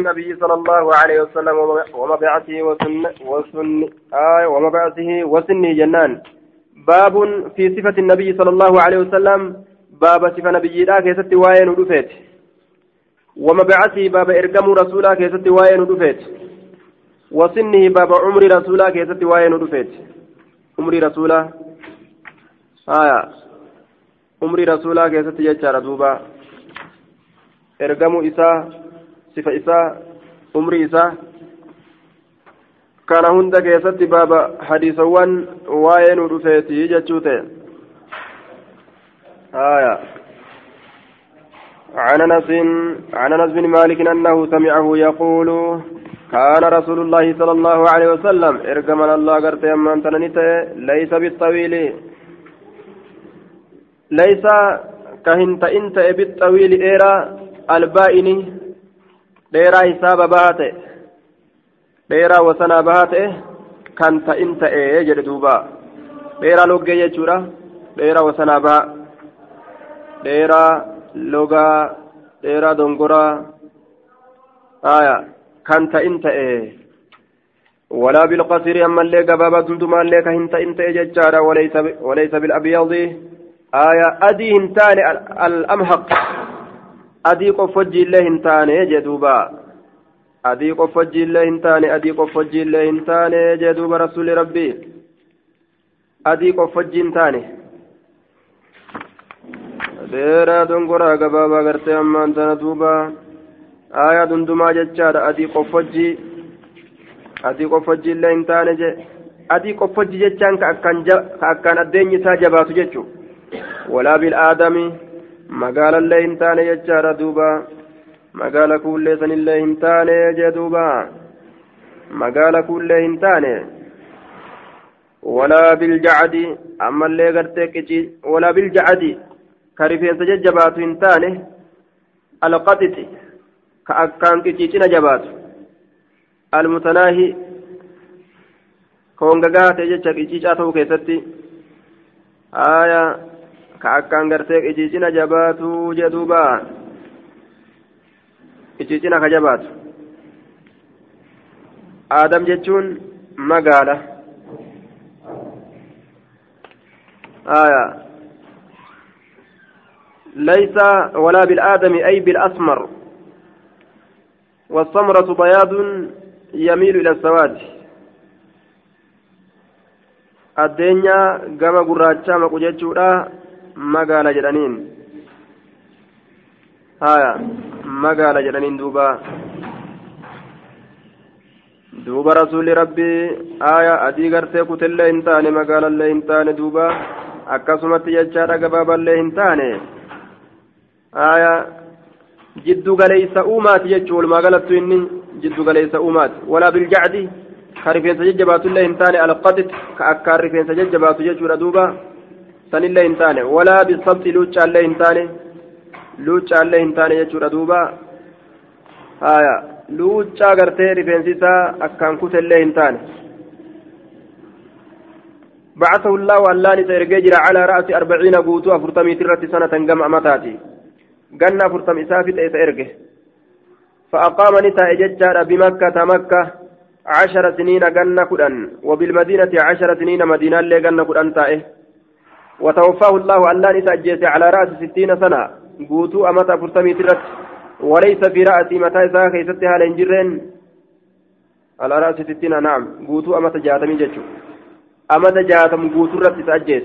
النبي صلى الله عليه وسلم ومبعثه وسن وسن آه ومبعثه وسنه جنان. باب في صفة النبي صلى الله عليه وسلم. باب صفة نبي لا كيست وين ودفت ومبعثه باب إرقم رسولا كيست وين ودفت وسنه باب عمر رسولا كيست وين ودفت عمر رسولا آية عمر رسولا كيست يجار دوبا. إرقم إساه sifa isaa umrii isaa. Kana hunda keessatti baaba hadiisawwan waa'ee nu dhufeeti jechuu ta'e. آية عن انس بن مالك انه سمعه يقول كان رسول الله صلى الله عليه وسلم ارجم الله قرت يمان ليس بالطويل ليس كهنت انت بالطويل ايرا البائن dheeraa hisaaba bahaa ta'e dheeraa wasanaa bahaa ta'e kan ta'in ta'e jedhe duuba dheeraa loggee jechuudha dheeraa wasanaa bahaa dheeraa logaa dheeraa dongoraa aya kan ta'in ta'e ولا بالقصير أما اللي قبابا دلدما اللي كهن تئن تئججارا وليس وليس بالأبيض آية أدي هنتان الأمهق adii qof wajjiillee hin taane jee duuba adii qof wajjiillee hin taane adii qof wajjiillee hin taane jee duuba rasuuli rabbii adii qof wajji hin taane dheeraa dongoraa gabaabaa gartee ammaan tana duuba aayaa dundumaa jechaadha adii qof wajjii adii qof wajjiillee hin taane jee adii qof wajji jechaan ka akkaan addeenyi isaa jabaatu jechuu walaa aadamii magaalallee hin taane jechaadha duuba magaala kuullee sanillee hin taane jee duuba magaala kuullee hin taane walaa biljacdi ammallee gartee qici walaa biljacdi ka rifeensa jajjabaatu hin taane alqaxixi ka akkaan qiciicina jabaatu almutanaahi ka hongagaa ta'e jecha qiciicaa ta'uu keessatti aayaa gartee iciicina jabaatu jedhuuba iciicina ka jabaatu aadam jechuun magaala آية ليس ولا بالآدم أي بالأسمر والسمرة بياض يميل إلى السواد الدنيا قام قراتشا مقجتشورا magaala jedhaniin. Haya magaala jedhaniin duuba. Duuba rasuulli rabbii haya adii gartee kutellee hin taane magaalallee hin taane duuba. Akkasumatti jechaadha gabaaballee hin taane. Haya jiddu galeeysa uumaati jechuu walumaa galattu inni jiddu galeeysa uumaati. Walaa biljacdi ka rifeensa jajjabaatullee hin taane alqaxit ka akkaan rifeensa jajjabaatu jechuudha duuba sanillee hin taane. Walaa bisabti luuccaallee hin taane. Luuccaallee hin taane jechuudha duuba. Haya luuccaa gartee rifeensi akkaan kutellee hin taane. بعثه الله ألان سيرجع على رأس أربعين قوتو أفرتمي ترة سنة جمع متاتي قلنا أفرتم إسافت إسيرجه فأقام نساء ججار بمكة مكة عشر سنين قلنا كدن وبالمدينة عشر سنين مدينة اللي كدن تائه وتوفاه الله أن نسجس على رأس ستين سنة. قوتو أمتا فرتمي ترت وليس في رأسي متى إذا كيستها لنجرين. على رأس ستين نعم. قوتو أمتا جاتمي جتشو أمتا جاتم قوتو رت تأجيس.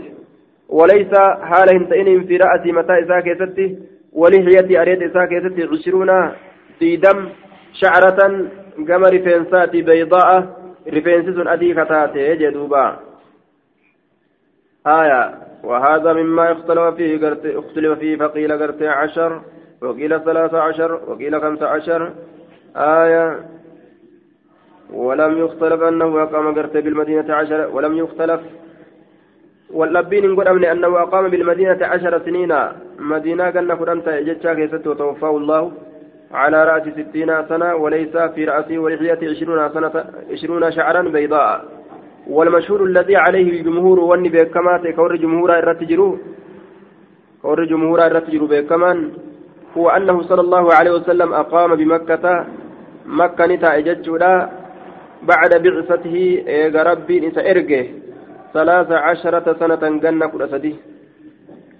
وليس حال هنتئن في رأسي متى إذا كيستي ولحيتي أريد إذا كيستي عشرون. ديدم شعرة قمر رفنساتي بيضاء. رفنسس أدي كتاتي جدوبا آية. وهذا مما اختلف فيه اختلف فيه فقيل قرت عشر وقيل ثلاثة عشر وقيل خمسة عشر. آية. ولم يختلف أنه أقام قرت بالمدينة عشر ولم يختلف. واللبين نقول أمني أنه أقام بالمدينة عشر سنين. مدينة قلنا فرنت جتشا كيست وتوفاه الله على رأس ستين سنة وليس في رأسه ولحيته عشرون سنة عشرون شعرا بيضاء. والمشهور الذي عليه الجمهور واني بكمات كور جمهور الرتجرو كور جمهور الرتجرو بكمان هو أنه صلى الله عليه وسلم أقام بمكة. مكة نتا إجتشودا بعد بعثته إيغا ربي إسا إرجه ثلاث عشرة سنة جنة كل سدي.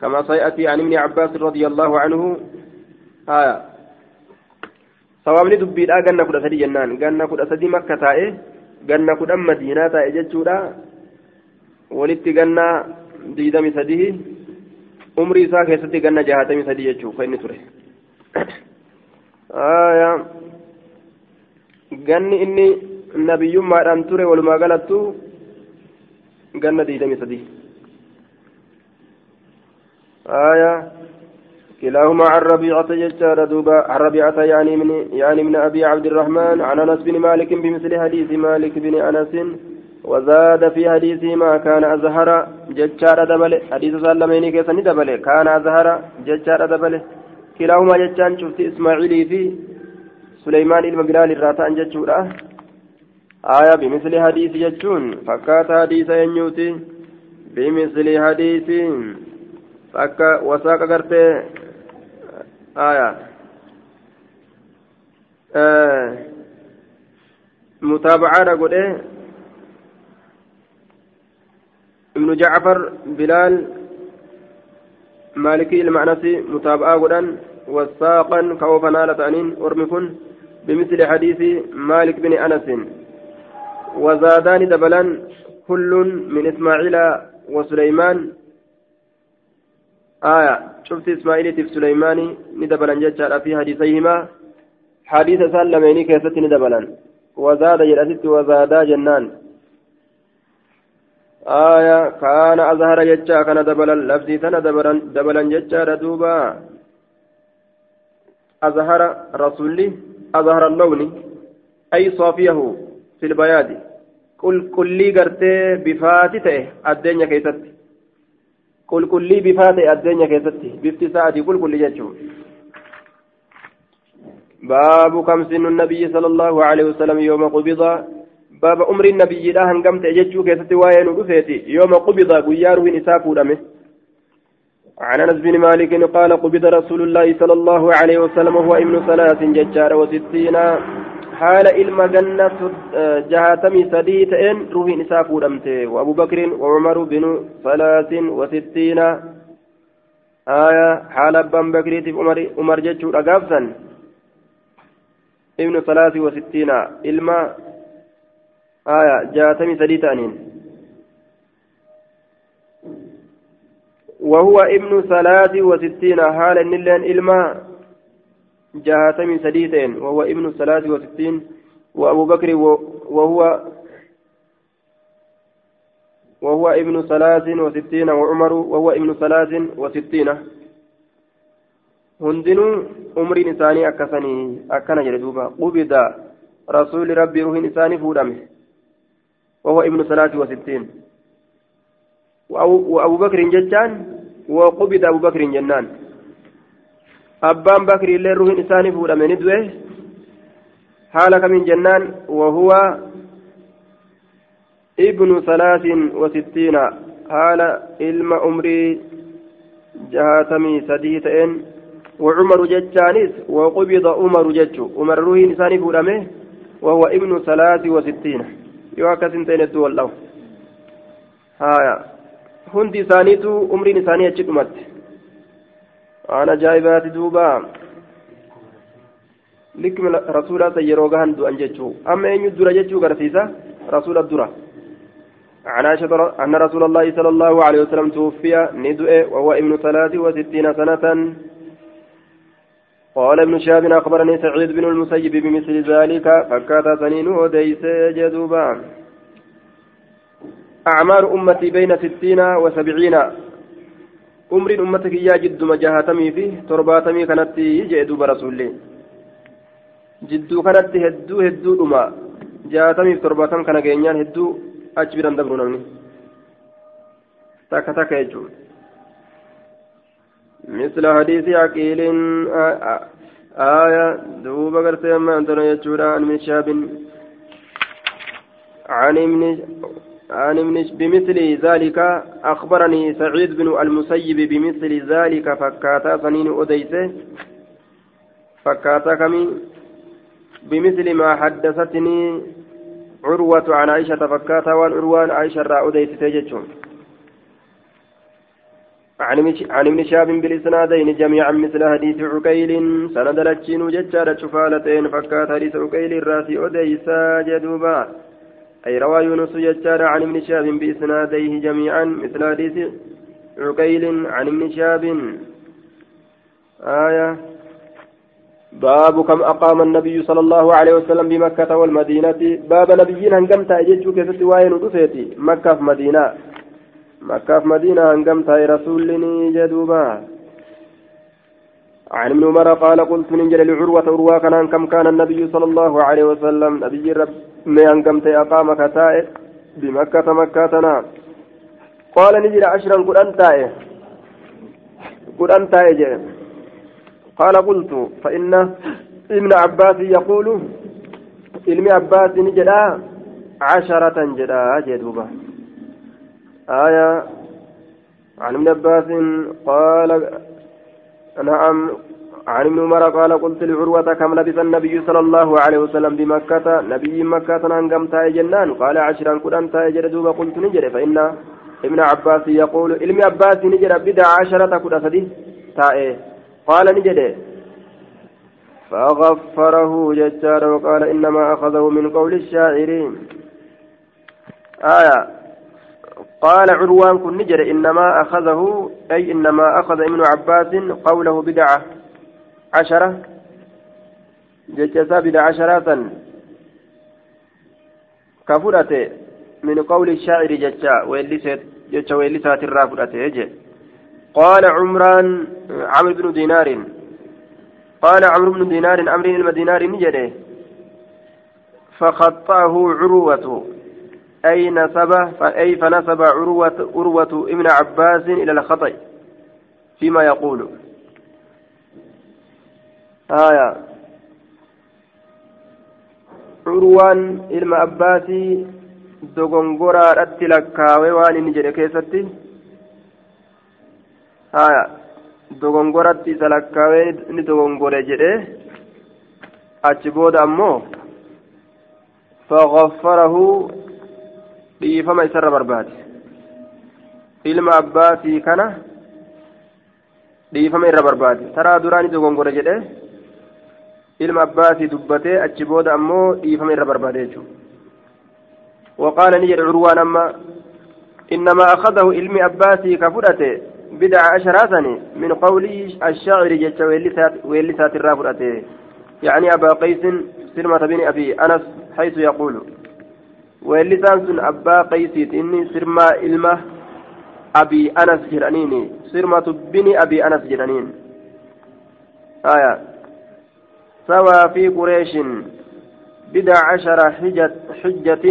كما سيأتي عن ابن عباس رضي الله عنه. آية dubbiidhaa ganna kudha sadi jennaan ganna kudha sadi makka taa'e ganna kudhan madiinaa taa'e jechuudha walitti ganna diidami sadii umrii isaa keessatti ganna jahatami sadii jechuuf kan inni ture ganni inni nabiyyummaadhaan ture walumaa galattu ganna diidami sadii كلاهما عن ربيعة ججار دوبا عن ربيعة يعني من يعني من أبي عبد الرحمن عن أنس بن مالك بمثل حديث مالك بن أنس وزاد في حديثه ما كان أزهر ججار دبل حديث سلمين كيسني دبل كان أزهر ججار دبل كلاهما ججان شفت إسماعيلي في سليمان المقلال الراتان ججورة آية بمثل حديث ججون فكات حديث ينيوتي بمثل حديث فكا وساق قرتي آية. آه. متابعة قد ابن جعفر بلال مالكي المعنسي متابعة قدان وساقا كوفنا لتانين أرمكن بمثل حديث مالك بن أنس. وزادان دبلا كل من إسماعيل وسليمان آية. شفت إسماعيل سليماني ندبلا جتشا في حديثيهما. حديث سلميني كيست ندبلا وزاد جلست وزادا جنان. آية. كان أظهر جتشا كان دبلا لفظي تنا دبلا, دبلا جتشا دوبا. أظهر رسولي. أظهر اللون أي صافيه في البياد قل كل قرتي بفاتته الدنيا كيست addeenya keessatti bifti isaatii qulqulli jechuun baabu kam sinu nabiyyi sallallahu alaihi wasallam yooma qubida baaba umriin nabiyyiidha hangam ta'e jechuu keessatti waa'ee nu dhufeeti yooma qubida guyyaa ruhin isaa fuudhame عن انس بن مالك قال قبض رسول الله صلى الله عليه وسلم وهو ابن ثلاث ججار وستين حال إلما جنة جهاتمي سديت إن روحي نساء فودمته وأبو بكر وعمر بن ثلاث وستين. آية حال أبان بكر عمر عمر جتشو أقافسا ابن ثلاث وستين. إلما آية جهاتمي سديت أنين. وهو ابن ثلاث وستين. حال النلين إلما جهاتمي سديتين وهو ابن ثلاث وستين وأبو بكر وهو وهو ابن ثلاث وستين وعمر وهو ابن ثلاث وستين. هندنو عمر إنساني أكسني أكنا جلدوبا. قبض رسول ربي روح إنساني فودمه وهو ابن ثلاث وستين. وأبو بكر جتان وقبض أبو بكر جنان. Abbaan bakri illee ruhin isaanii fuudhame ni du'e haala kamiin jennaan wahuwa ibnu salaasin wasittiina haala ilma umrii jahaatamii sadii ta'een وعمر جتانيس وقبض عمر جتشو عمر روحين إنساني فورمه وهو ابن ثلاث وستين يوكا سنتين الدول والله هايا هندي ثانيتو عمري نساني أجد duuba likmi rasuulaa san yeroo gahan du'an jechuu amma eenyu dura jechuu garsiisa rasuula dura عن عائشة أن رسول الله صلى الله عليه وسلم توفي ندؤ وهو ابن ثلاث وستين سنة. قال ابن شهاب أخبرني سعيد بن المسيب بمثل ذلك فكات سنين وديس جدوبا. أعمار أمتي بين ستين وسبعين. Umriin ummata kiyyaa jidduma jahatamii fi torbaatamii kanatti jee duuba rasuulli jidduu kanatti hedduu hedduudhuma jahatamii fi torbaatam kana geenyaan hedduu achi biran dabru namni takka takka jechuun مثل حديث عقيل آية دوب قرتي ما أنتنا يجورا عن من شاب عن ابن عن بمثل ذلك أخبرني سعيد بن المسيب بمثل ذلك فكاتا سنين أديسه فكاتا كمي بمثل ما حدثتني عروة عن عائشة فكاتا وان عروان عائشة رأوديت تججون عن ابن شاب بالإسنادين جميعا مثل حديث عقيل سند لتشين ججارة شفالتين فكات حديث عقيل الراسي أديسا جدوبا. أي روى يونس ججارة عن ابن شاب بإسناديه جميعا مثل حديث عقيل عن ابن شاب آية باب كم أقام النبي صلى الله عليه وسلم بمكة والمدينة. باب نبيين هنقمت أجيتشو كيف وين ودفيتي مكة في مدينة. مكة في مدينة هنقمت رسول جدوبا. عن ابن عمر قال قلت من جل عروة عروة كان كم كان النبي صلى الله عليه وسلم نبي رب ما هنقمت أقام كتائب بمكة مكة قال نجل عشرا قل أنت قل أنت قال قلت فإن ابن عباس يقول علم عباس نجدا عشرة جدا جدوبا آية عن ابن عباس قال نعم. عن ابن عمر قال قلت لعروة كم لبث النبي صلى الله عليه وسلم بمكة؟ نبي مكة أنقم تاي جنان قال عشرا قل تاي جدوبا قلت نجد فإن ابن عباس يقول علم عباس نجد بدع عشرة قل سدي. تائه قال نجده فغفره ججار وقال إنما أخذه من قول الشاعرين. آية. قال عروان كن نجر إنما أخذه أي إنما أخذ ابن عباس قوله بدعة عشرة. ججسا بدعة عشرة. كفرته من قول الشاعر ججا ويلسات ججا ويلسات الرافرته قال عمران عمرو بن دينار. قال عمرو بن دينار عمرو بن دينار نجده فخطأه عروة. أي نسب أي فنسب عروة عروة ابن عباس إلى الخطأ فيما يقول آية عروان dogongoraadhatti lakkaawee waan inni jedhe keessatti haya dogongoratti isa lakkaawee inni dogongore jedhe achi booda ammoo fagaffarahu dhiifama isarra barbaade ilma abbaatii kana dhiifama irra barbaade taraa duraa ni dogongore jedhe ilma abbaatii dubbatee achi booda ammoo dhiifama irra barbaade jechuudha وقال نجد عروان أما إنما أخذه علم أباسي كفرته بدع عشراتني من قول الشاعر جت ويلسات الرافرة يعني أبا قيس سلمة بن أبي أنس حيث يقول سن أبا قيس إني سرما إلمة أبي أنس جرانيني. سرمة بن أبي أنس جرانين. آية. سوى في قريش بدع عشر حجة, حجة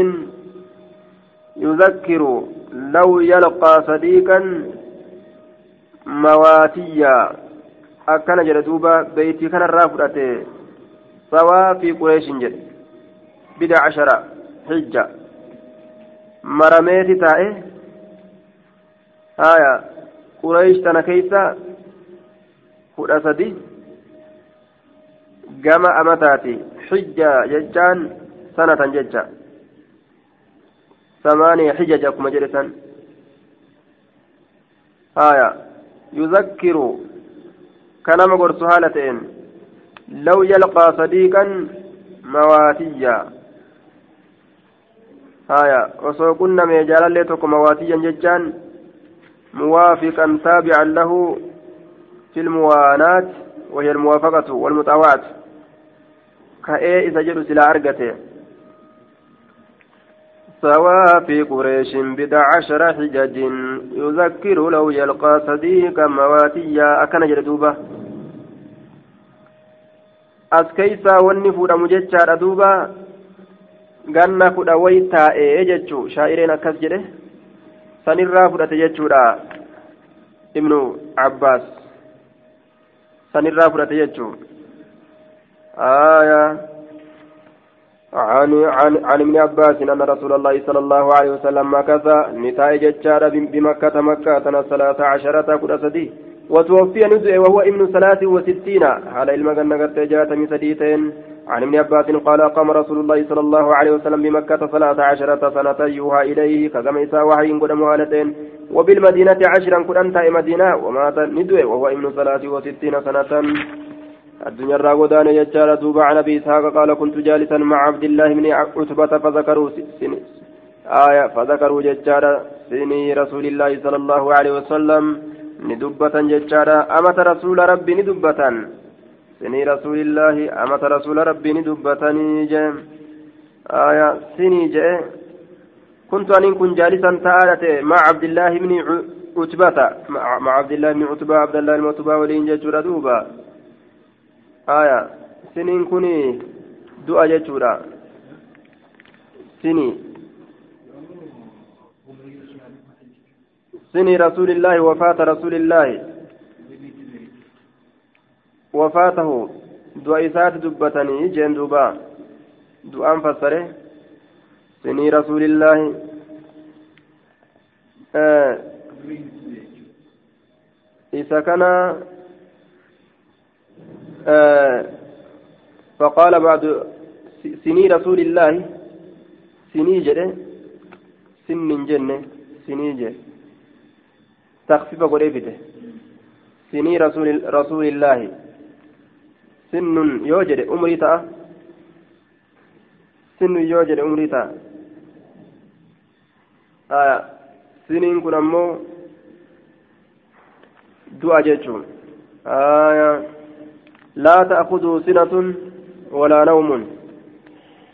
يذكر لو يلقى صديقا مواتيا. akkana jedhe duuba beeytii kanarraa fudhate sawaa fi qureeshin jedhe bida cashara haya qureesh tana keeysa kudha sadi gama amataati hijja jechaan sanatan jecha samaaniya hijaja akkuma jedhe san haya يذكر كلام قرص هالتين لو يلقى صديقا مواتيا هايا وسو كنا ميجالا ليتك مواتيا ججان موافقا تابعا له في الموانات وهي الموافقة والمطاوعة كأي إذا جلس إلى أرقته سوا في قريش بضع عشر حجج يذكر لو يلقى صديقا مواتيا أكن جلدوبة أسكيسا والنفور مججار دوبا ganna kudha way taa'ee jechuu shaa'ireen akkas jedhe sanirraa fudhate jechuudha ibnu abbaas. Sanirraa fudhate jechuu. Aayaa. عن عن عن ابن عباس ان رسول الله صلى الله عليه وسلم مكث نتاء ججار بمكة مكة ثلاث عشرة كل سدي وتوفي نزع وهو ابن ثلاث وستين على أن قد جاءت من سديتين عن ابن عباس قال قام رسول الله صلى الله عليه وسلم بمكة ثلاث عشرة سنة يوحى إليه كما إساء وحي قدم هالتين وبالمدينة عشرا كن أنت مدينة ومات ندوي وهو ابن ثلاث وستين سنة. الدنيا الراودان يجار دوب عن أبي إسحاق قال كنت جالسا مع عبد الله بن عتبة فذكروا سن آية فذكروا ججار سني رسول الله صلى الله عليه وسلم. ندبة ججار. أمة رسول ربي ندبة. سني رسول الله أمة رسول ربي ندبتني جم آية سني جاء. كنت أن كن جالسا تعالت مع عبد الله بن عتبة. مع عبد الله بن عتبة عبد الله بن عتبة ولين ججر دوبا. آية سنين كني دعا ججورا سني. سني رسول الله وفاة رسول الله. وفاته. دعاء إسات دبتني جين دوبا. دعاء فسره سني رسول الله. آه. إذا كان آه. فقال بعد سني رسول الله. سني جده. سن جنة. سني جه. تخفيف قريبته سني رسول رسول الله. سن يوجد أمري تأ سن يوجد أمري تأ آه سنين كن أمو دعا جيتشون آية لا تأخذه سنة ولا نوم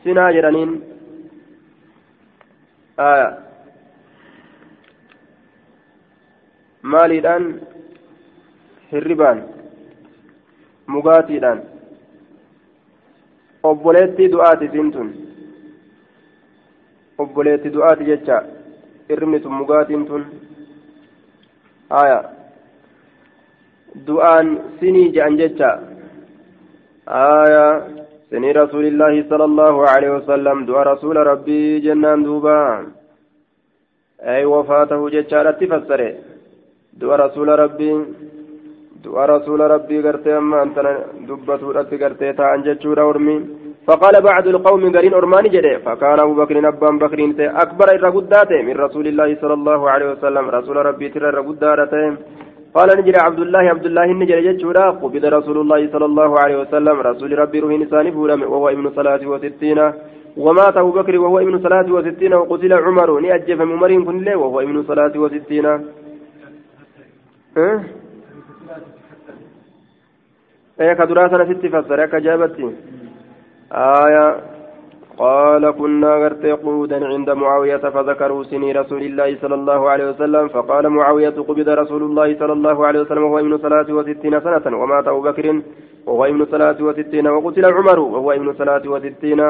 سنة جرانين آية maaliidhaan hirribaan? Mugaatiidhaan obboleettii du'aati isiin tun obboleettii du'aati jecha irmi tun mugaatiin tun haya du'aan sinii je'an jecha haya sinii rasuulillaahi sala allahu alaihi wasallam du'a rasuula rabbii jennaan duuba ay wafaatahu jechaadhatti fassare du'a rasuula rabbii du'a rasuula rabbii gartee amma antana dubbatuudhatti gartee ta'an jechuudha ormi فقال بعد القوم قرين أرماني جده فكان أبو بكر أبان بكر أكبر قداته من رسول الله صلى الله عليه وسلم رسول ربي ترى قداته قال نجري عبد الله عبد الله نجري جتشورا قبض رسول الله صلى الله عليه وسلم رسول ربي روح نسان فولم وهو ابن صلاة وستين ومات أبو بكر وهو ابن صلاة وستين وقتل عمر نأجف عمر كن وهو ابن صلاة وستين أه؟ إيه كدراسة ست فسر كجابتي آية قال كنا غرت قعودا عند معاوية فذكروا سني رسول الله صلى الله عليه وسلم فقال معاوية قبض رسول الله صلى الله عليه وسلم وهو ابن ثلاث وستين سنة ومات أبو بكر وهو ابن ثلاث وستين وقتل عمر وهو ابن ثلاث وستين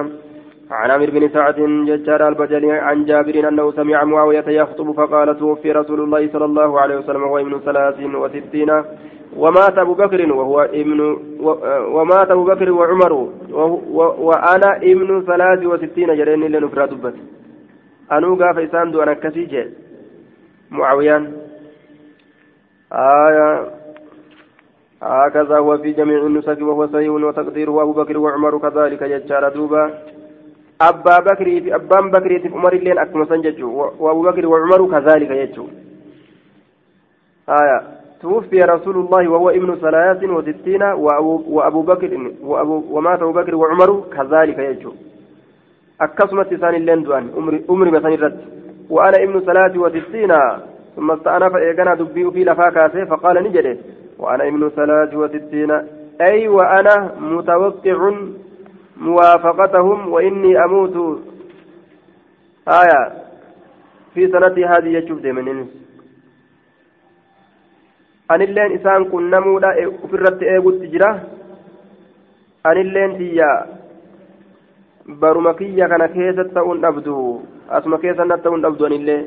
عن عامر بن سعد ججار البجلي عن جابر أنه سمع معاوية يخطب فقال توفي رسول الله صلى الله عليه وسلم وهو ابن ثلاث وستين ومات أبو بكر وهو ابن ومات أبو بكر وعمر وأنا ابن ثلاث وستين جرين لنفراد بس أنو قاف إسان دو أنا كسيجة معاويان. آية هكذا هو في جميع النسك وهو صحيح وتقديره أبو بكر وعمر كذلك ججار دوبا. أبا بكر في أبان بكر في عمر اللين أكما سنججو وأبو بكر وعمر كذلك يجو آية توفي رسول الله وهو ابن ثلاث وستين وأبو بكر وأبو ومات أبو بكر وعمر كذلك يجو أكسمت لسان اللين دوان أمري مثلا الرد وأنا ابن ثلاث وستين ثم استأنف إيقنا دبي في لفاكاسه فقال نجده وأنا ابن ثلاث وستين أي وأنا متوقع موافقتهم وإني أموت آية في سنتي هذه يجوب ديمنين anilleen isaan kun namuudha ofirratti eegutti jira anilleen tiyya baruma kiyya kana keessa ta'uun dhabdu asuma keessa na ta'uun dhabdu anillee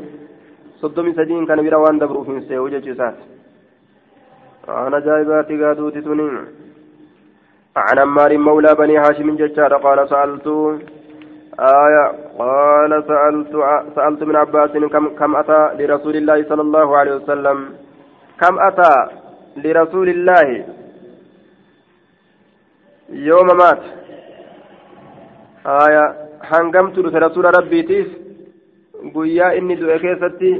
soddomi sadiin kana bira waan dabruuf hin see'u jechuu isaati waan ajaa'ibaati gaaduuti tuni عن عمار مولى بني هاشم ججار قال سألت آية قال سألت سألت من عباس كم كم أتى لرسول الله صلى الله عليه وسلم؟ كم أتى لرسول الله؟ يوم مات. aya hangamtu dhufe rasuula rabbiitiif guyyaa inni du'e keessatti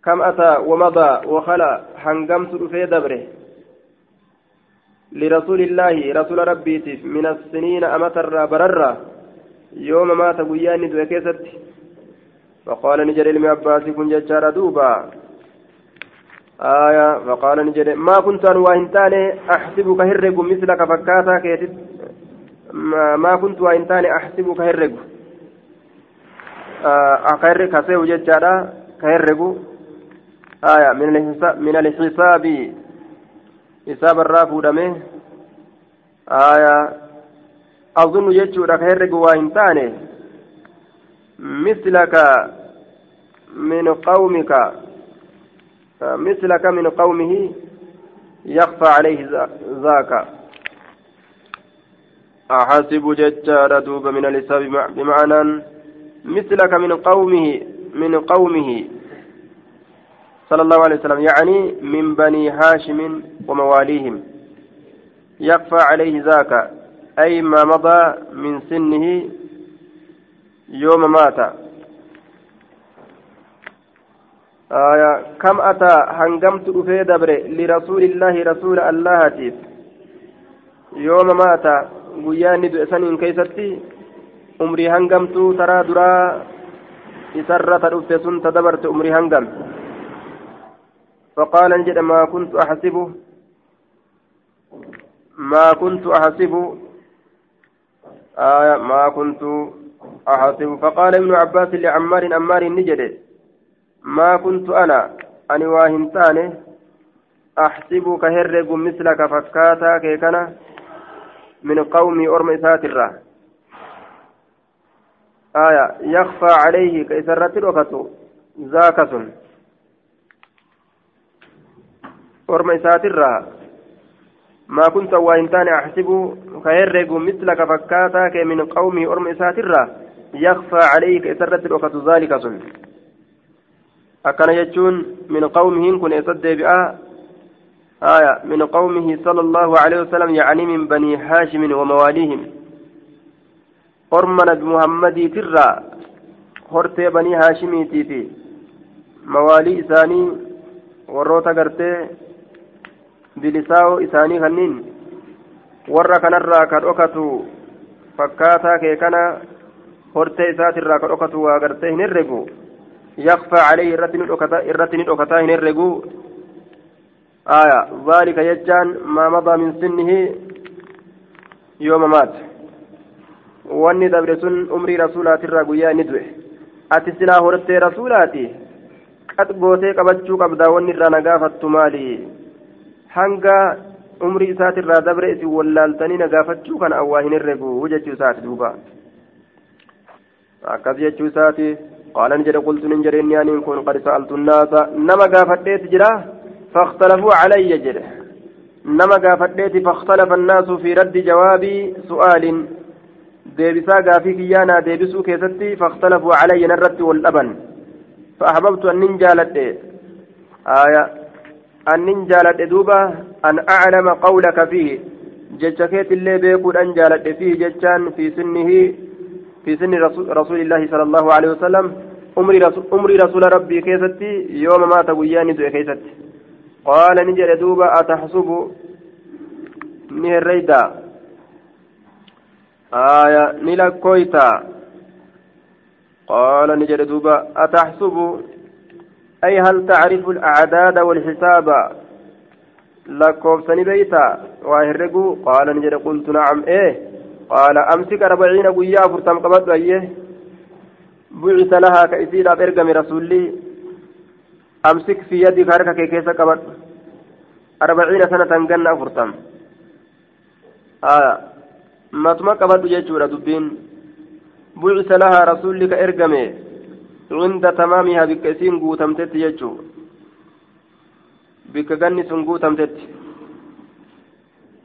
kam ataa wamadaa wakala hangamtu dhufee dabre لرسول الله رسول ربي من السنين أمتر بررة يوم مات قياني دوكيست فقال نجر علم عباس كن ججار دوبا. آية فقال نجر ما كنت أن وإنتاني أحسبك هرق مثلك فكاتا كيتت ما, كنت وإنتاني أحسبك هرق. أكهرق كسيو ججارا كهرق آية من الحساب. حساب الرافو دمه آية أظن يجود كهرق وإنتاني مثلك من قومك مثلك من قومه يخفى عليه ذاك أحسب ججار دوب من الحساب بمعنى مثلك من قومه من قومه صلى الله عليه وسلم يعني من بني هاشم ومواليهم. يخفى عليه ذاك أي ما مضى من سنه يوم مات. آية كم أتى هنجمت أفيد دبر لرسول الله رسول الله تيف يوم مات keeysatti umrii hangamtuu taraa duraa isarra ta dhufte sun ta dabarte umrii hangam فقال نجد ما كنت أحسب ما كنت أحسب آية ما كنت أحسب. فقال ابن عباس لعمار عمار نجد ما كنت أنا أني واهنتان أحسبك هرق مثلك فكاتا كيكنا من قومي أرم ساترة آية يخفى عليه كيسرة الوقت زاكة أرم ساترة ما كنت وإنتان أحسب كهرق مثلك فكاتا من قومي أرم ساترة يخفى عليك إسرت الوقت ذلك سن أكن يجون من قومه كن يصد بآ آية من قومه صلى الله عليه وسلم يعني من بني هاشم ومواليهم أرمنا بمحمد ترى hortee banii haashimiitii fi mawaalii isaanii warroota gartee bilisaa'oo isaanii kanniin warra kanarraa ka dhokatu fakkaataa kee kana hortee isaatirraa ka dhokatu waa gartee hin herregu. Yakfaa calayhi irratti ni dhokataa hin herregu. Aya dhaalika jechaan maa madaa min sinnihi? Yooma maat wanni dabre sun umrii rasuulaatirraa guyyaa inni du'e. Ati silaa hortee rasuulaati? Qad gootee qabachuu qabdaa wanni irraa nagaafattu maali hanga umrii isaatirraa dabre isin wallaaltanii nagaafachuu kana awwaa hin herregu jechuu isaati duuba akkas jechuu isaati qaala ni jedhe qultu nin jedhe inni aniin kun qad sa'altu nnaasa nama gaafadheeti jira fakhtalafuu calayya jedhe nama gaafadheeti fakhtalafa annaasu fi raddi jawaabii su'aalin deebisaa gaafii kiyyaanaa deebisuu keessatti fakhtalafuu calayya narratti wal dhaban فأحببت أن ننجالت آية أن ننجالت دوبا أن أعلم قولك فيه. جتشكيت اللي بيكون أن جالت فيه جتشان في سنه في سن رسول الله صلى الله عليه وسلم. أمري رسول, أمري رسول ربي كيستي يوم مات وياني دو كيستي. قال نجل دوبا أتحسب؟ نهريدا آية نلكويتا قال نجل دوبا أتحسب؟ أي هل تعرف الأعداد والحساب؟ لكوبسني بيتا. واهرقوا قال نجل قلت نعم. إيه. قال أمسك أربعين قيا فرتم قبض أيه. بعث لها كإسيرا برقم رسولي. أمسك في يدك هركك كيسا قبض. أربعين سنة قنا فرتم. آه. ما تما قبض يجورا دبين بعث لها رسولي كإرقمي عند تمامها بكسين قوتمتت يجو. بك سن قوتمتت.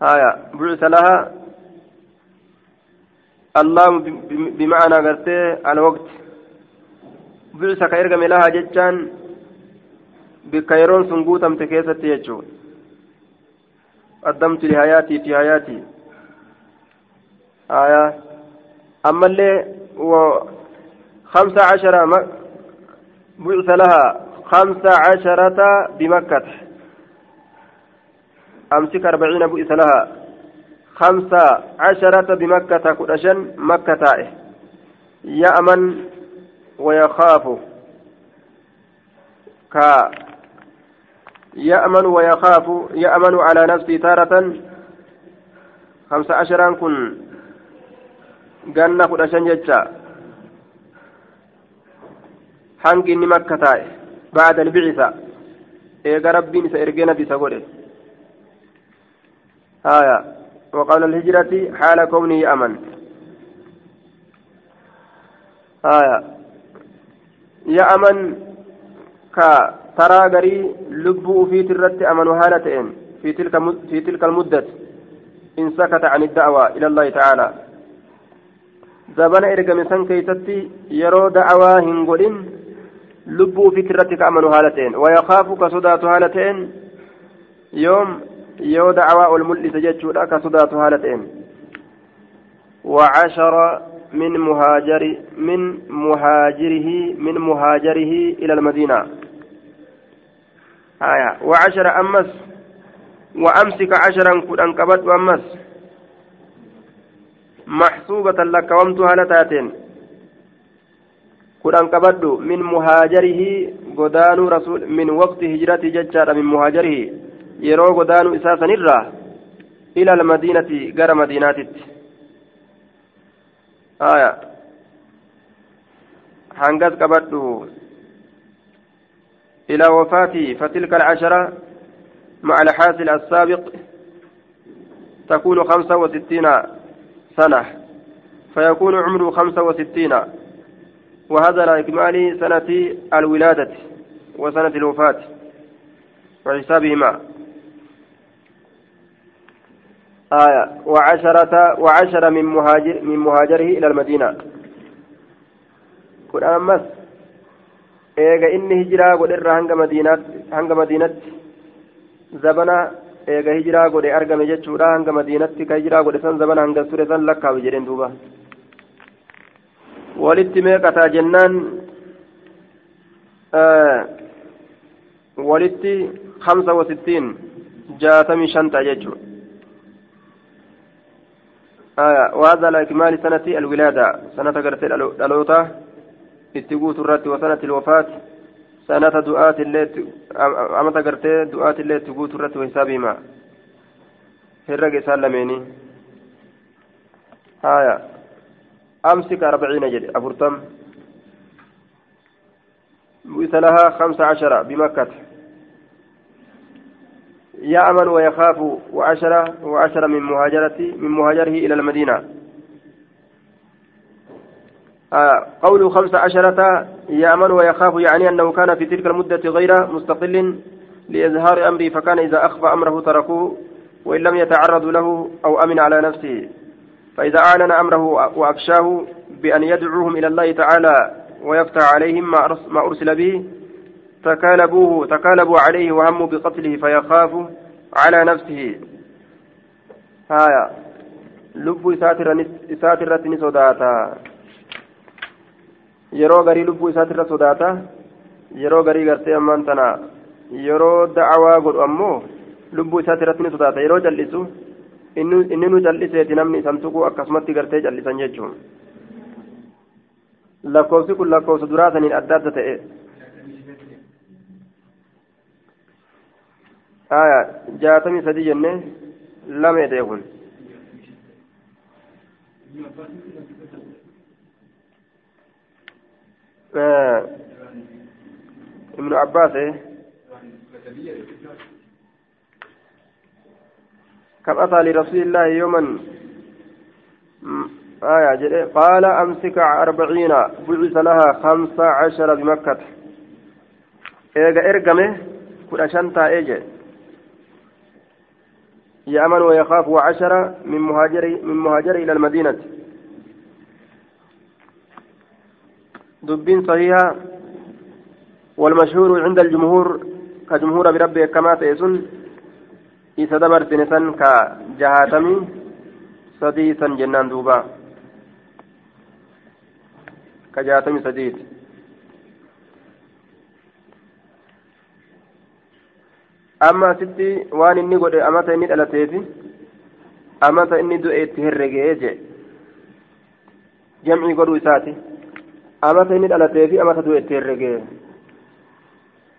آية بعث لها. اللام بمعنى قرتي الوقت. بعث كإرقم لها جتان بكيرون سن قوتمت كيست يجو. قدمت لحياتي في حياتي. آية أما اللي وخمسة عشر بعث لها خمسة عشرة بمكة. أمسك أربعين بعث لها خمسة عشرة بمكة كرشن مكة يأمن ويخاف. ك يأمن ويخاف. يأمن على نفسه تارة. خمسة عشران كن kudha shan jecha hangi inni makka taa'e baada albicisa eega rabbiin isa ergee nabi isa godhe haya وقال الهجرة حال كونه أمن haya يأمن كترى غري لبو في ترت أمن هالتين في تلك في تلك المدة إن سكت عن الدعوة إلى الله تعالى zabana ergame san keeysatti yeroo da'awaa hin godhin lubbuu ufit irratti ka amanu haala ta'een wayakaafu ka sodaatu haala ta'een yoom yoo da'awaa ol mul'ise jechuudha ka sodaatu haala ta'een وعشر من مهاجر من مهاجره من مهاجره إلى المدينة آية وعشر أمس وأمسك عشرا كن أنكبت وأمس محسوبة لك ومت هالتاتين كدان قبدو من مهاجره غدان رسول من وقت هجرة ججار من مهاجره يرو غدان إساسا نرى إلى المدينة غير مدينات آية حنقذ قبدو إلى وفاته فتلك العشرة مع الحاصل السابق تكون خمسة وستين سنة فيكون عمره خمسة وستين وهذا لإكمال سنة الولادة وسنة الوفاة وحسابهما. آية وعشرة وعشر من مهاجر من مهاجره إلى المدينة. كن أمس إيجا إني هجرة قد هنگ مدينة هنگ مدينة زبنا. eega hijiraa godhe argame jechuudha hanga madiinatti ka hijiraa godhe san zaman hanga ture san lakkaawe jedheen duuba walitti meeqataa jennaan walitti hamsa wasittiin jaatamii shan ta'a jechuudha وهذا لإكمال سنة الولادة سنة قرت الألوتة اتقوت الرد وسنة الوفاة amata gartee du'aati illee itti guutu irratti hisaab hima herrega isaan lameeni haya أمسك أربعين جد أفرتم. بئس لها خمس عشر بمكة. يأمن ويخاف وعشرة وعشرة من مهاجرة من مهاجره إلى المدينة. آه قوله خمس عشرة يأمن ويخاف يعني أنه كان في تلك المدة غير مستقل لإظهار أمره فكان إذا أخفى أمره تركوه وإن لم يتعرض له أو أمن على نفسه. فإذا أعلن أمره وأكشاه بأن يدعوهم إلى الله تعالى ويفتح عليهم ما أرسل به تكالبوه تكالبوا عليه وهموا بقتله فيخاف على نفسه هايا لب ساترة نسوداتا lubbuu isaatirra sodaata yeroo garii gartee ammaan tana yeroo da'awaa godhu ammoo lubbuu isaatirratti ni sodaata yeroo callisu inni nu calliseeti namni isan tuquu akkasumatti gartee callisan jechuun lakkoofsi kun lakkoofsa duraa saniin adda adda ta'e aya jaatamii sadii jenne lama edee kun ابن عباس كم أتى لرسول الله يوما؟ آية قال أمسك أربعين بعث لها خمسة عشر بمكة. إيجا إرقمه كل شنطة إيجا. يأمن ويخاف وعشر من مهاجر من مهاجر إلى المدينة. دبين صحيحة. والمشهور عند الجمهور كجمهور بربه كما تيسن. إذا دبر سنسن كجهاتمي سديسا جنان دوبا كجاتم سديد أما ستي وان إني قد أمت إني ألتيفي أمت إني دؤيت هرقي جمعي قدو إساتي أمت إني ألتيفي أمت دؤيت هرقي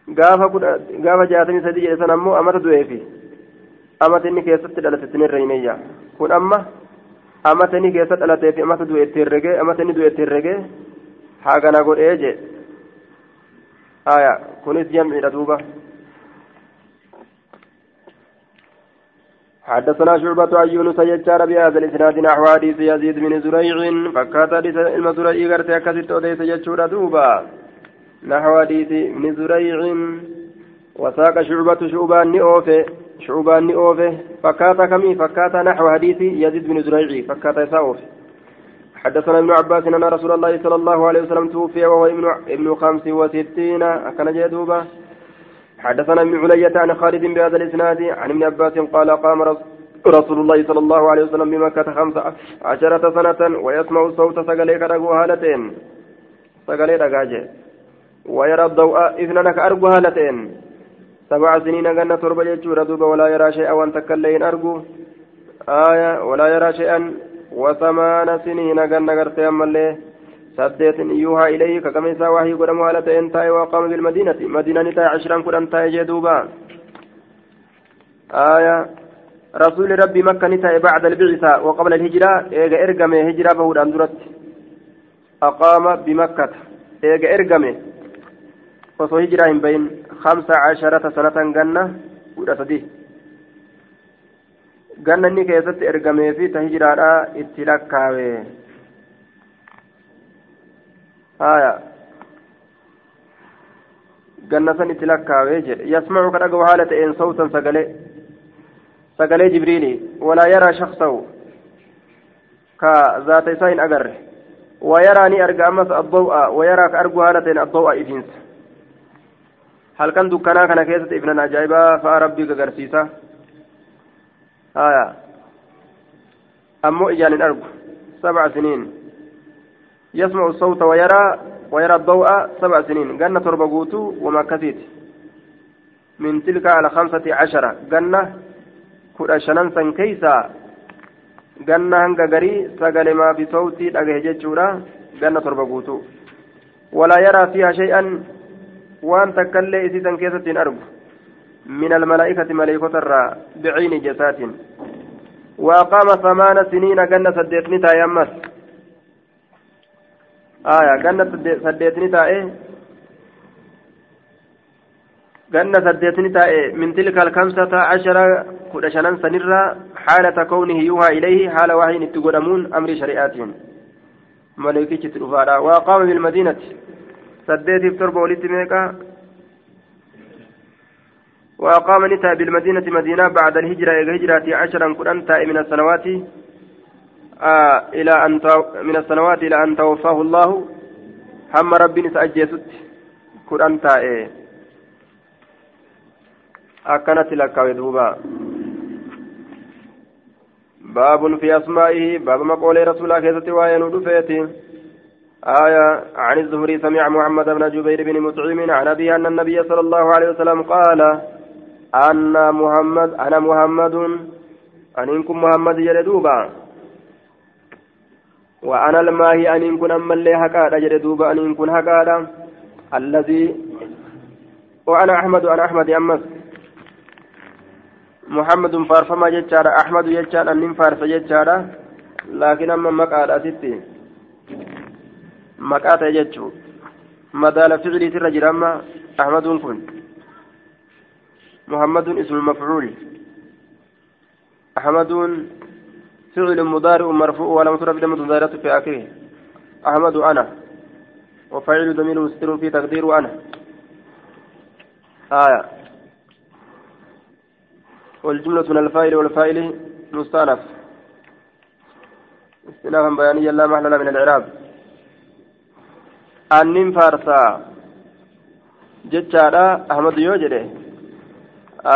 gaafa jaatamii sadii jedhe san ammoo amata du'eefi. Amata inni keessatti dhalatetti nirra hineyya kun amma amata inni keessa dhalateefi amata du'e itti herregee amata inni du'e itti herregee hagana godhee je aya kunis jamciidha duuba حدثنا شعبة عن يونس يجار بهذا الإسناد نحو حديث يزيد بن زريع فكات حديث المزرعي قرت أكثر أوديس يجور دوبا نحو حديث ابن زريع وساق شعبة شعبان نئوفه شعبان نئوفه فكاتا كمي فكاتا نحو حديث يزيد بن زريع فكاتا يساوفه حدثنا ابن عباس إن رسول الله صلى الله عليه وسلم توفي وهو ابن ابن خمس وستين كان جدوبا حدثنا ابن علية عن خالد بهذا الإسناد عن ابن عباس قال قام رسول الله صلى الله عليه وسلم بمكة خمس عشرة سنة ويسمع صوت سقليك رقو هالتين. سقلي رقاجة. ويرى الضوء إذنك أرجو هالتين. سبع سنين قلنا تربة يجور دوبا ولا يرى شيئا وان تكلين أرجو. آية ولا يرى شيئا. وثمان سنين قلنا قرتي أما اللي سديت يوها إليه كما يسا وحي قدم تاي وقام بالمدينة. مدينة تاي عشرا قدم تاي جدوبا آية رسول ربي مكة نتاي بعد البعثة وقبل الهجرة. إيجا إرقمي هجرة بهود أندرت. أقام بمكة. إيجا إرقمي. Osoo hijiraa hin bahin hamsa casharata sanatan ganna kudha sadi ganna inni keessatti ergamee fi ta hijiraadha itti lakkaawe haya ganna san itti lakkaawe jedhe yasmacu ka dhagahu haala ta'een sawtan sagalee sagalee jibriili walaa yaraa shaksahu ka zaata isaa hin agarre wayaraa ni arga ammas addaw'a wayaraa ka argu haala ta'een addaw'a ifiinsa halkan dukkanaa kana keessatti ibnan ajaa'ibaa fa'a rabbii gagarsiisa. Haya ammoo ijaan hin argu. Sabca siniin. Yasmacu sawta wayaraa ويرى الضوء سبع سنين جنة تربة قوتو وما كثيت من تلك على خمسة عشرة جنة كل شننسا كيسا جنة هنگا غري سقل ما في صوتي أجهجت شورا جنة تربة قوتو ولا يرى فيها takkaillee isiisan keessatti hin argu. من الملائكة ملائكة الرا بعين جسات وأقام ثمان سنين جنة سديتني تاي أمس آية جنة سديتني تاي جنة سديتني تاي من تلك الخمسة عشر كل شنان سنرا حالة كونه يوها إليه حال وحي تقدمون أمر شريعاتهم ملائكة تلفارا وأقام بالمدينة سديتي تربة ولدت ميكا وأقام نتا بالمدينة مدينة بعد الهجرة إلى هجرة عشرا كنت من السنوات آه إلى أن من السنوات إلى أن توفاه الله هم ربي نسأجيست كنت إيه أكنت لك ودوبا باب في أسمائه باب مقول رسول الله كيست وين ودفيته آية عن الزهري سمع محمد بن جبير بن مطعم عن أبي أن النبي صلى الله عليه وسلم قال أن محمد أنا محمد أنكم محمد جلدوبا. وأنا الماهي أن كن أما اللي هكذا جلدوبا أن كن هكذا الذي وأنا أحمد أنا أحمد أمس. محمد فارفما جتشارا أحمد جتشارا أن فارس جتشارا. لكن أما مقال أستي maqaa ta'e jechuun madaala ficiliitirra jira amma ahmaduun kun muhammadun ismu mafcuul ahmaduun فعل مضارع مرفوع ولم ترى بدم ظاهرة في آخره. أحمد أنا. وفاعل ضمير مستتر في تقدير أنا. آية. والجملة من الفاعل والفاعل مستأنف. استنافا بيانيا لا محل من الإعراب. Annin faarsaa jechaadha ahmadu yoo jedhe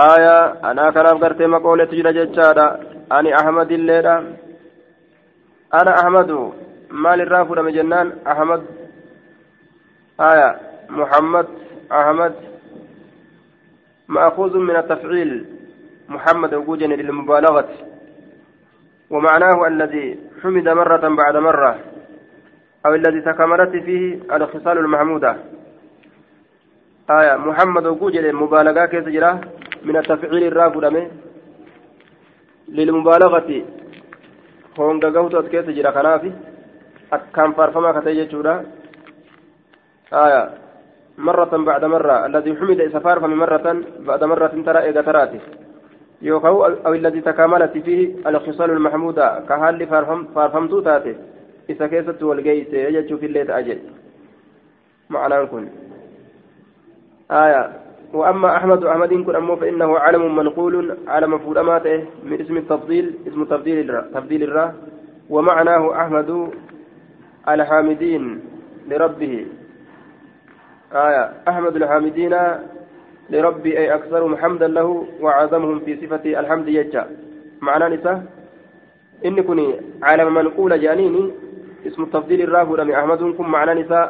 aya anaa kanaaf gartee maqooletu jira jechaadha ani ahmadilleedha ana ahmadu maal irraa fudhame jennaan ahmad آية محمد أحمد مأخوذ من التفعيل محمد وجوجا للمبالغة ومعناه الذي حمد مرة بعد مرة أو الذي تكملت فيه الخصال المحمودة. آية محمد وجوجا مبالغة كيف من التفعيل الرافد للمبالغة keessa jira kanaaf akkaan faarfamaa katee jechuudha آية مرة بعد مرة الذي حمد إذا فارف من مرة بعد مرة ترى إذا تراتي. يوكاو أو الذي تكاملت فيه الخصال المحمودة. كهال فارفم فارفمتو تاتي. إذا كيست والجيس يجد في الليل أجل معنى كن آية وأما أحمد أحمد كن أمه فإنه علم منقول على مفعول أماته من اسم التفضيل اسم تفضيل الرا تفضيل الرا ومعناه أحمد الحامدين لربه آية أحمد الحامدين لربي أي أكثرهم حمدا له وعظمهم في صفة الحمد يجا معنى نساء إن كني عالم منقول جانيني اسم التفضيل الرافد من أحمد كن معنى نساء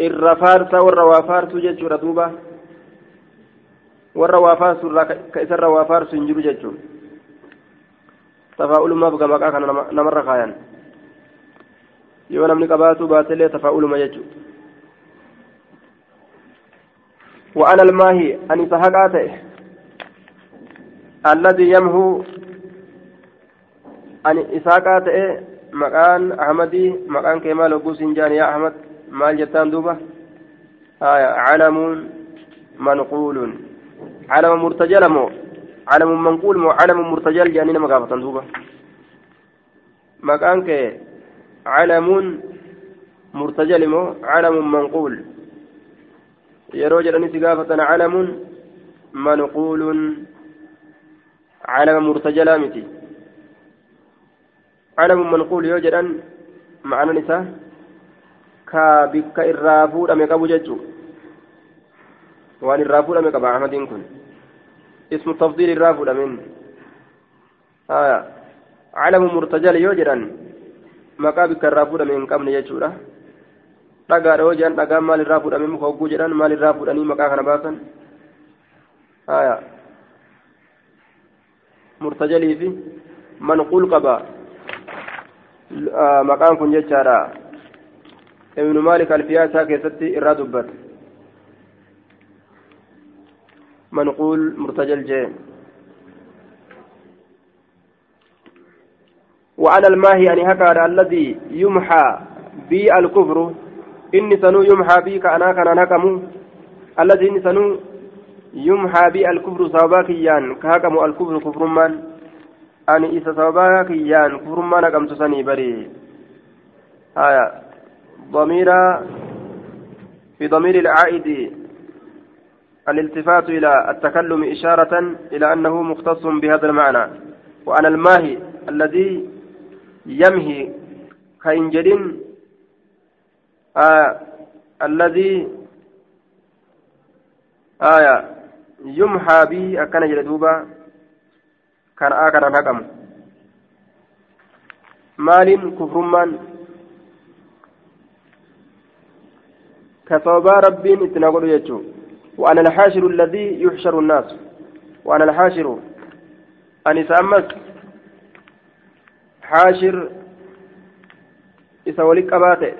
الرفارس والروافارس جج ردوبة warra waa faarsu irraa ka isarra waa faarsu hin jiru jechuun tafaa'ulummaaf gamaqaa kana namarra kaayan yoo namni qabaatu baatellee tafaa'uluma jechuudha وأنا الماهي أني سهقاته الذي يمهو مكان أحمدي مكان كمال أبو سنجان يا أحمد مال جتان دوبة آية علم منقول علم مرتجل مو علم منقول مو علم مرتجل جانين مقافة دوبا مكانك علم مرتجل مو علم منقول jedhani si gaafatan calamun manquulun. Calama murtajalaa miti. Calamun manquul yoo jedhan ma'anan isaa ka bikka irraa fuudhame qabu jechuu waan irraa fuudhame qaba ahmadiin kun اسم التفضيل الرافع من آية علم مرتجل يوجدان مقابك الرافع من قبل يجورا dhagaadha yoo jedhan dhagaan maal irraa fuudhamee muka hogguu jedhan maal irraa fuudhanii maqaa kana baasan haya murtajalii fi manquul qaba maqaan kun jechaadha ibnu maalik alfiyaa isaa keessatti irraa dubbata منقول مرتجل جين وعلى الماهي يعني هكذا الذي يمحى بي الكفر إني سنو يمحى بي كأنا كان نكمو الذي إني سنو يمحى بي الكفر سببا كيان كهكم الكفر كفر من. أني إذا سببا كيان كفر من نكم تسني بري آية ضمير في ضمير العائد الالتفات إلى التكلم إشارة إلى أنه مختص بهذا المعنى وأنا الماهي الذي يمهي كإنجل آه الذي آية يمحى به أكن جلدوبا كان آكنا نقم مال كفرمان كصوبا ربين اتناقض يجو وأنا الحاشر الذي يحشر الناس وأنا الحاشر أني سأمس حاشر إذا ولك أباته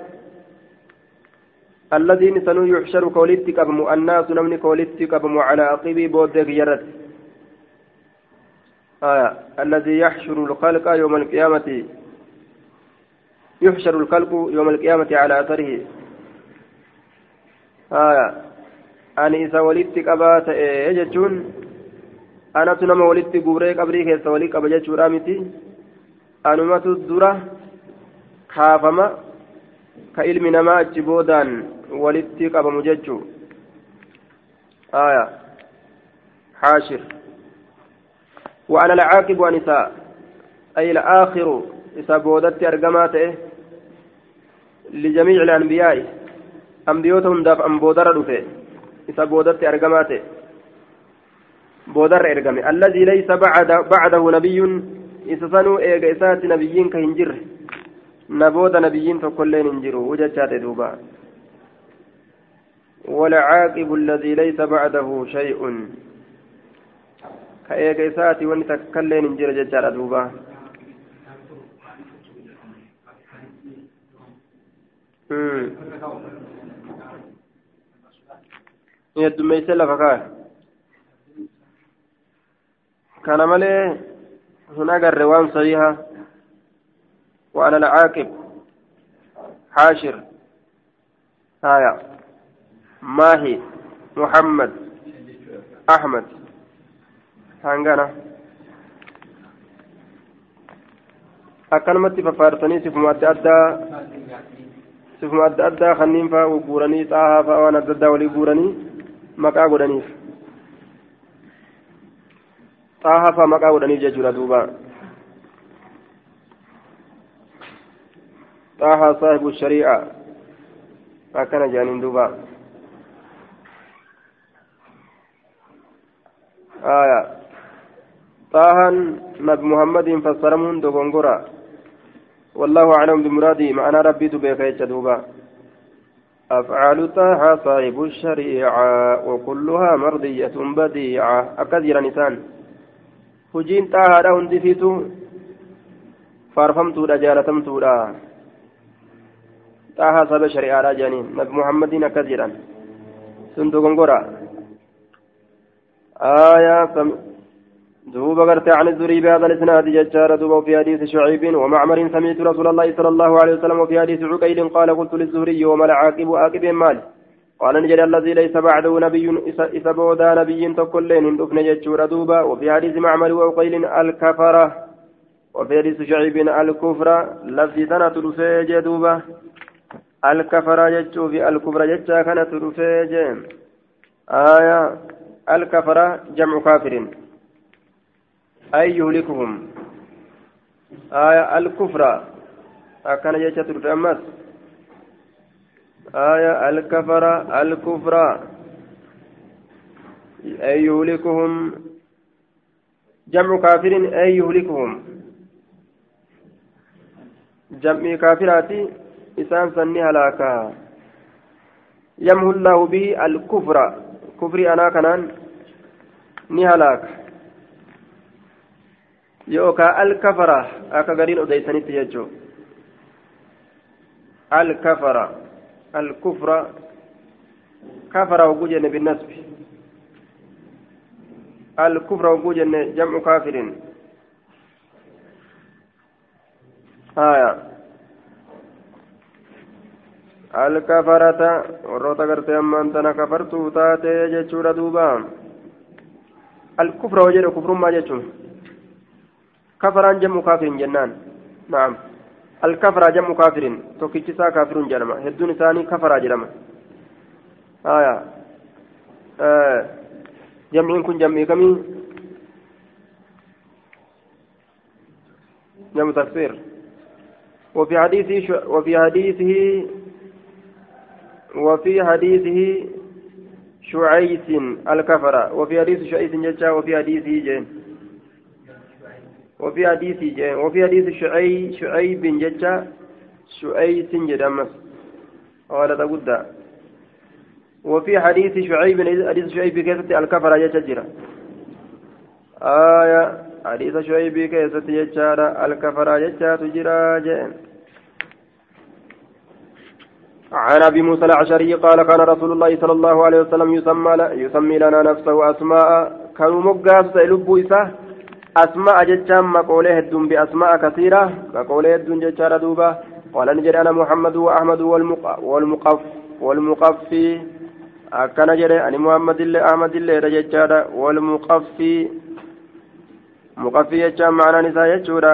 الذين سنو يحشر كوليتك أبمو الناس نمني كوليتك أبمو على عقبي بودك يرد آية الذي يحشر الخلق يوم القيامة يحشر الخلق يوم القيامة على أثره. آية أن إذا ولدتك أبات إيجتون أنا تنم ولدت قبري قبري كيس ولدت أبجت رامتي أنمت الدرة كافما كإلم نما أجبودان walitti qabamu jechuu aya حاشر. وأنا العاقب ونساء. أي الآخر إذا بودت أرقمات لجميع الأنبياء. أنبيوتهم داف أن بودر رفه بودت أرقمات بودر أرقم الذي ليس بعد بعده نبي إذا سنوا إيغا نبيين كهنجر. نبود نبيين فكلين انجروا وجدت دوبا. والعاقب الذي ليس بعده شيء. كأيك إساتي وأن تكلين انجر ججار دوبا heddummeeyse lafa kaa kana malee hin agarre waan sahiha وأنا العاقب حاشر هايا ماهي محمد أحمد هانغانا sifuma adda addaa sifuma adda addaa kanneen fa'aa guuranii xaahaa fa'aa waan adda addaa walii guuranii maqaa godhaniif xaahaa fa'aa maqaa godhaniif jechuudha duuba xaahaa saahibu sharii'a akkana jedhaniin duuba آية طه نبي محمد فسرمون دوغونغورا والله أعلم بمرادي معنى ربي تبيك يجدوبا أفعال طه صاحب الشريعة وكلها مرضية بديعة. أكثر نسان هجين طه لهم دفيتو فارفمتو جالتمتو طه صاحب الشريعة جانين نبي محمد أكثرا سندوغونغورا آية دوبا قرت عن الزري بهذا الاسناد ججار دوبا في حديث شعيب ومعمر سمعت رسول الله صلى الله عليه وسلم وفي حديث عقيل قال قلت للزهري وما العاقب عاقب مال قال نجد الذي ليس بعده نبي إذا بودا نبي تكلين دفن ججور دوبا وفي حديث معمر وعقيل الكفرة وفي حديث شعيب الكفر لفظ سنة رفيج دوبا الكفرة ججو في الكفر ججا كانت رفيج آية الكفرة جمع كافر أي يهلكهم؟ آية الكفر. أكن يجت أمس آية الكفر الكفر. أي يهلكهم؟ جمع كافر أي يهلكهم؟ جمع كافرات إسان سني هلاكا. يمهو الله به الكفر. كفري أنا كنان نهلاك. Yookaan alkafara akka gariin odeysanitti jechuun alkafara alkufra kafara hogguu jenne binnasbi alkufra hogguu jenne jam'u kaafirin haya alkafarata warroota gartee ammaan tana kafartuu taate jechuudha duuba alkufra hoo jedhe kufrummaa jechuun كفران جمع كافر جنان. نعم. الكفر جمع كافر توكيتشسا كافر جنما هدون ثاني كفر جنما آية. آه. جمع كن جمع كمي. جمع تكفير وفي حديثه وفي حديثه وفي حديثه شعيس الكفر وفي حديث شعيس جتا وفي حديثه جين وفي حديث وفي حديث شعيب شعيب بن ججا شعيب جدمس قال تقول وفي حديث شعيب حديث شعيب كيف الكفر يججرا آية حديث شعيب كيف يججرا الكفر يججا تجرا عن أبي موسى الأشعري قال كان رسول الله صلى الله عليه وسلم يسمى يسمي لنا نفسه أسماء. كانوا مقاس لبو مقولة هدون بأسماء كثيرة مقولة هدون جتشان دوبا قال نجد أنا محمد وأحمد والمقف والمقفي أكن جري أنا محمد الله أحمد الله جتشان والمقفي مقفي جتشان معنى نساء جتشورا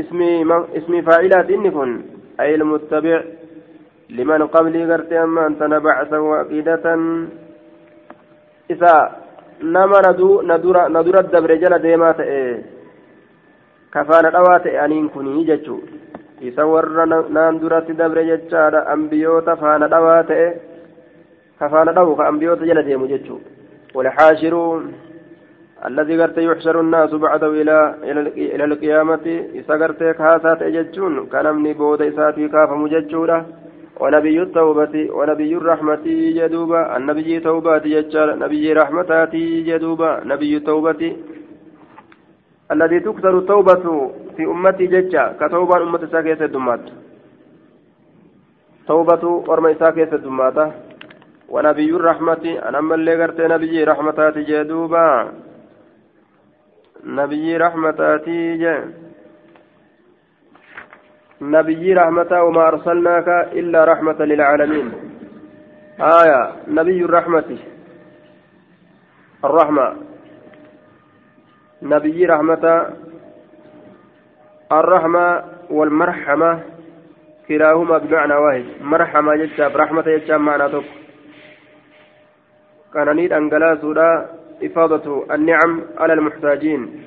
اسمي اسمي فاعلات إني كن أي المتبع لمن قبلي قرت أما أنت نبعثا وعقيدة إذا nama na dura dabre jala deemaa ta'e kafaana dhawaa ta'e aniin kunii jechuu isa warra naan duratti dabre jechaadha ambiyoota faana dhawaa ta'e kafaana dhawu ka ambiyoota jala deemu jechuu والحاشر الذي قرت يحشر الناس بعده إلى إلى القيامة إذا قرت كاسات أججون كان من بود إساتي كاف مججورة ونبي التوبة ونبي الرحمة جدوبا النبي توبة يجعل نبي رحمة جدوبا نبي التوبة. الذي تكثر التوبة في أمتي ججا كتوبة أمة ساكية الدمات توبة أرمى ساكية الدمات ونبي الرحمة أنا من اللي قرت نبي رحمة جدوبا نبي رحمة جدوبا نبي رحمة وما أرسلناك إلا رحمة للعالمين. آية نبي الرحمة. الرحمة. نبي رحمة. الرحمة والمرحمة. كلاهما بمعنى واحد. مرحمة جتاب رحمة جتاب معنى توك. كان نيد أنجلا إفاضة النعم على المحتاجين.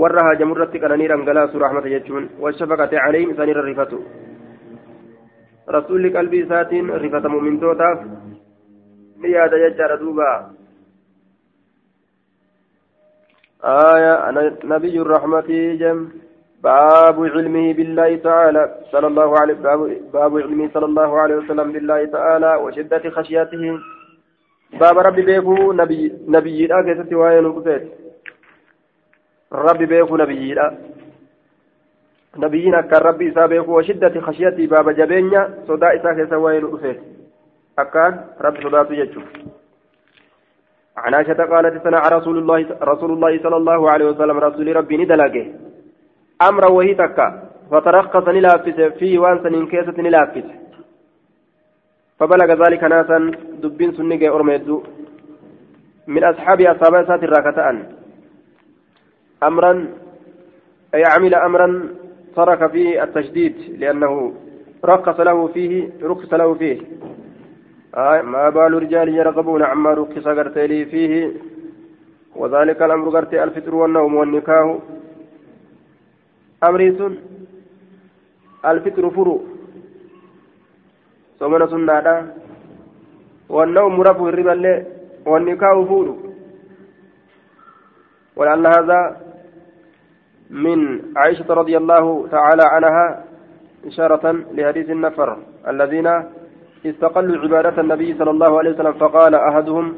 Warra haajamurratti qananii dhangalaasu rahmata jechuun washafaqate calayhim isaanirra rifatu rasuulli qalbii isaatiin rifata mu'mintootaaf ni yaada jechaadha duuba آية نبي الرحمة جم باب علمه بالله تعالى صلى الله عليه باب, علمه صلى الله عليه وسلم بالله تعالى وشدة خشيته باب ربي بيكو نبي نبي لا كيست وين beeku nabiyyiidha. Nabiyyiin akkaan rabbi isaa beeku washiddati khashiyatii baaba jabeenya sodaa isaa keessa waa'ee nu dhufeeti. Akkaan rabbi sodaatu jechuudha عن عائشة قالت سنع رسول الله رسول الله صلى الله عليه وسلم رسول ربي ندلقه أمرا وهي تكا فترخص نلافس فيه وانسا كيسة نلافس فبلغ ذلك ناسا دبين سنجي أرميدو من أصحاب أصحاب سات الراكتان أمرا أي عمل أمرا ترك فيه التشديد لأنه رخص له فيه رخص له فيه. آه ما بال رجال يرغبون عما رخص قرتي فيه. وذلك الأمر قرتي الفطر والنوم والنكاه أمري سن الفطر فرو. سمنا سنة والنوم رفو الربا والنكاه فورو ولعل هذا من عائشة رضي الله تعالى عنها إشارة لحديث النفر الذين استقلوا عبادة النبي صلى الله عليه وسلم فقال أحدهم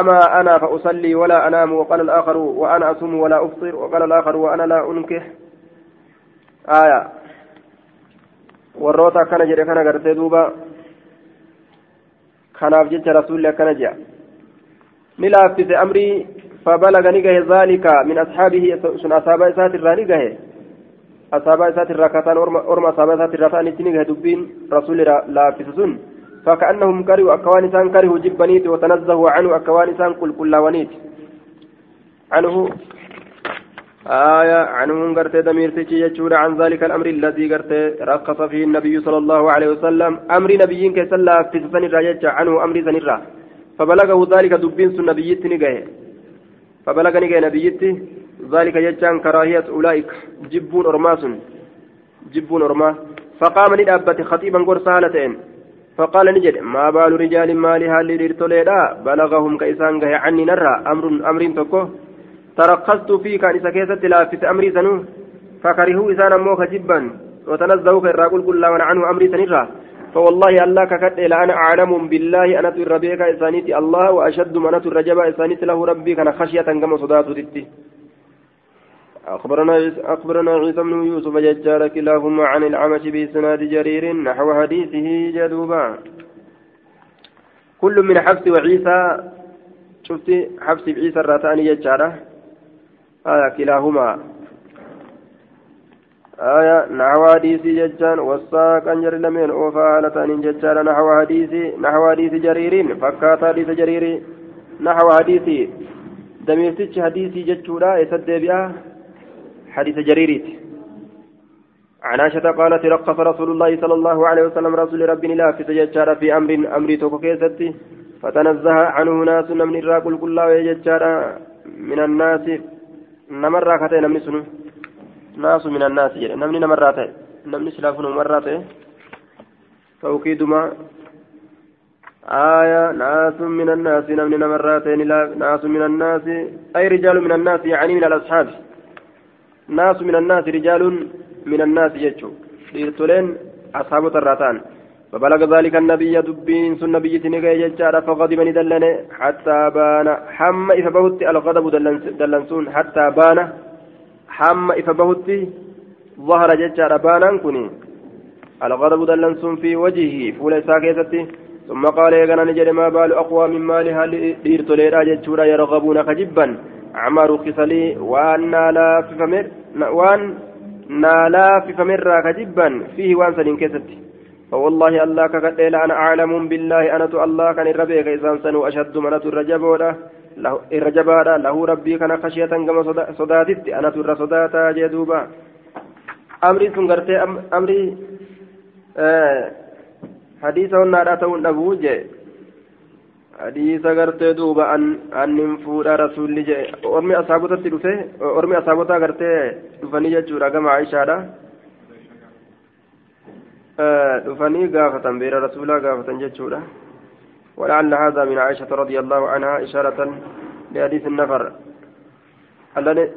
أما أنا فأصلي ولا أنام وقال الآخر وأنا أصوم ولا أفطر وقال الآخر وأنا لا أنكح آية. warroota akkana jedhe kana gartee duuba kanaaf jecha rasuulli akkana jedha ni laaffise فبلغ نجه ذلك من أصحابه سن أصحاب إسات الرانجه أصحاب إسات الركتان أرم أصحاب إسات الركتان نجه دبين رسول لا فسسن فكأنهم كرهوا أكوان إنسان كرهوا جبنيت وتنزهوا عنه أكوان إنسان كل كل ونيت عنه آية عنه قرت دمير تيجي عن ذلك الأمر الذي قرت رخص فيه النبي صلى الله عليه وسلم. أمر نبيين كسلا في سن الرجاء عنه أمر سن فبلغه ذلك دبين سن نبيت نجاه فبلغني كان نبيتي ذلك يجان كراهية أولئك جبون أرماس جبون أرما. فقام ندابت خطيبا قرصالتين فقال نجد ما بال رجال مالي هالي لرتوليدا بلغهم كيسان غي عني نرى أمر أمر تكو ترقصت فيه كان إذا كيست لافت أمري سنو. فكرهوا إسانا موك جبا. وتنزهوا كالراقل كل عنه أمري سنرى. فوالله الله ككت إلى أنا أعلم بالله أنا تر بك إسانيتي. الله وأشد من تر رجب إسانيتي له ربي كان خشية كما صدات تتي أخبرنا أخبرنا عيسى بن يوسف ججار كلاهما عن العمش بإسناد جرير نحو حديثه جدوبا. كل من حفص وعيسى شفت حفص بعيسى الراتاني ججارة. آه كلاهما. آية نحو حديث ججان والساق أنجر لمن أوفى هالتان ججان نحو حديث نحو حديث جرير فكات حديث جرير نحو حديث دميرتش حديث ججورا يسد بها حديث جريريت. عن عائشة قالت رقص رسول الله صلى الله عليه وسلم رسول ربي لا في تججار في أمر أمر توكو كيستي فتنزه عنه ناس من الراقل كله يججار من الناس نمر راكتين من سنه ناس من الناس جل نمني نمرات نمني سلافون مرات توكيدما آية. ناس من الناس. نمني نمرات ناس من الناس. أي رجال من الناس يعني من الأصحاب. ناس من الناس رجال من الناس يجو ليرتولين أصحاب الراتان فبلغ ذلك النبي دبين سن نبي تنقى ججارة فغضب ندلن حتى بان. حم إذا بهت الغضب دلنسون. حتى بان. حم إذا بهت ظهر ججارة بانا كني الغضب دلنسون في وجهه فول ساكيتتي ثم قال يغنى نجد ما بال أقوى من مالها لإرت ليرا ججورا يرغبون كجبا عمر خصلي وأن نالا في فمر وأن نالا في فمر كجبا فيه وأن سنين كيستي فوالله الله كقد أنا أعلم بالله أنا تو الله كان الربيع إذا سنو أشد من الرجبودا له الرجبادا له ربي كان خشية كما صداتت أنا تر صداتا جدوبا أمري سنغرتي أمري آه حديث ونارا تون أبوجي حديث غرتي دوبا أن أن فورا رسول جي أرمي أصحابتا تلوفي أرمي أصحابتا غرتي دفني جورا كما عائشة dhufanii gaafatan beera rasuulaa gaafatan jechuudha. ولعل هذا من عائشة رضي الله عنها إشارة لحديث النفر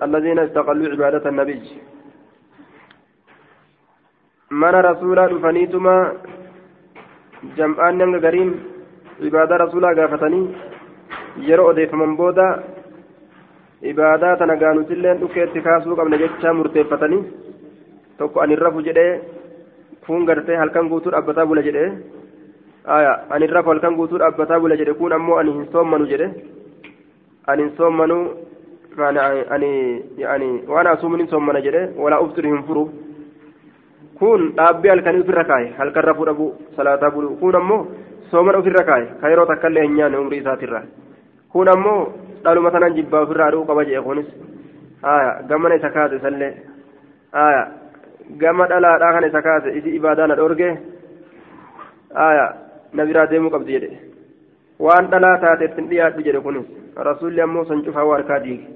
الذين استقلوا عبادة النبي من رسولا دفنيتما جمعان قريم عبادة رسولا قافتني yeroo odeeffaman booda ibaadaa tana gaanutilleen dhukeetti kaasuu qabna jecha murteeffatanii tokko ani rafu jedhee kun gartee halkan guutuu dhaabbataa bula jedhe aya ani rafu halkan guutuu dhaabbataa bula jedhe kun ammoo ani hin soommanu jedhe ani hin soommanu ani yani waan asuumin hin soommana jedhe walaa uftiru hin furu kun dhaabbii halkanii ofirra kaaye halkan rafuu dhabuu salaataa bulu kun ammoo soomana ofirra kaaye ka yeroo takkaillee hin nyaanne umrii isaatirra kun ammoo dhaluma tanan jibbaa ofirraa dhuu qaba jedhe kunis aya gammana isa kaase isallee aya gama dhalaadhaa kan isa kaase isi qabdi jedhe waan dhalaa taateef hin dhiyaadhu jedhe kunis rasuulli ammoo san cufaa waa harkaa diige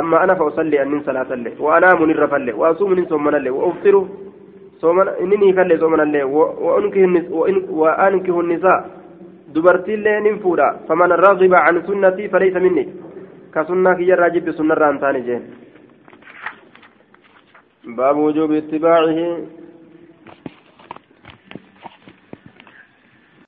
amma ana fa usalli annin salaatallee wa anaamu nirra falle wa asuumu nin soommanallee wa uftiru inni nii kallee soomanallee wa ankihu nisaa dubartiillee nin fuudha faman ragiba an sunnatii falaysa minni ka sunnaa kiyyarraa jibbi sunnarraa hin taane jeen باب وجوب اتباعه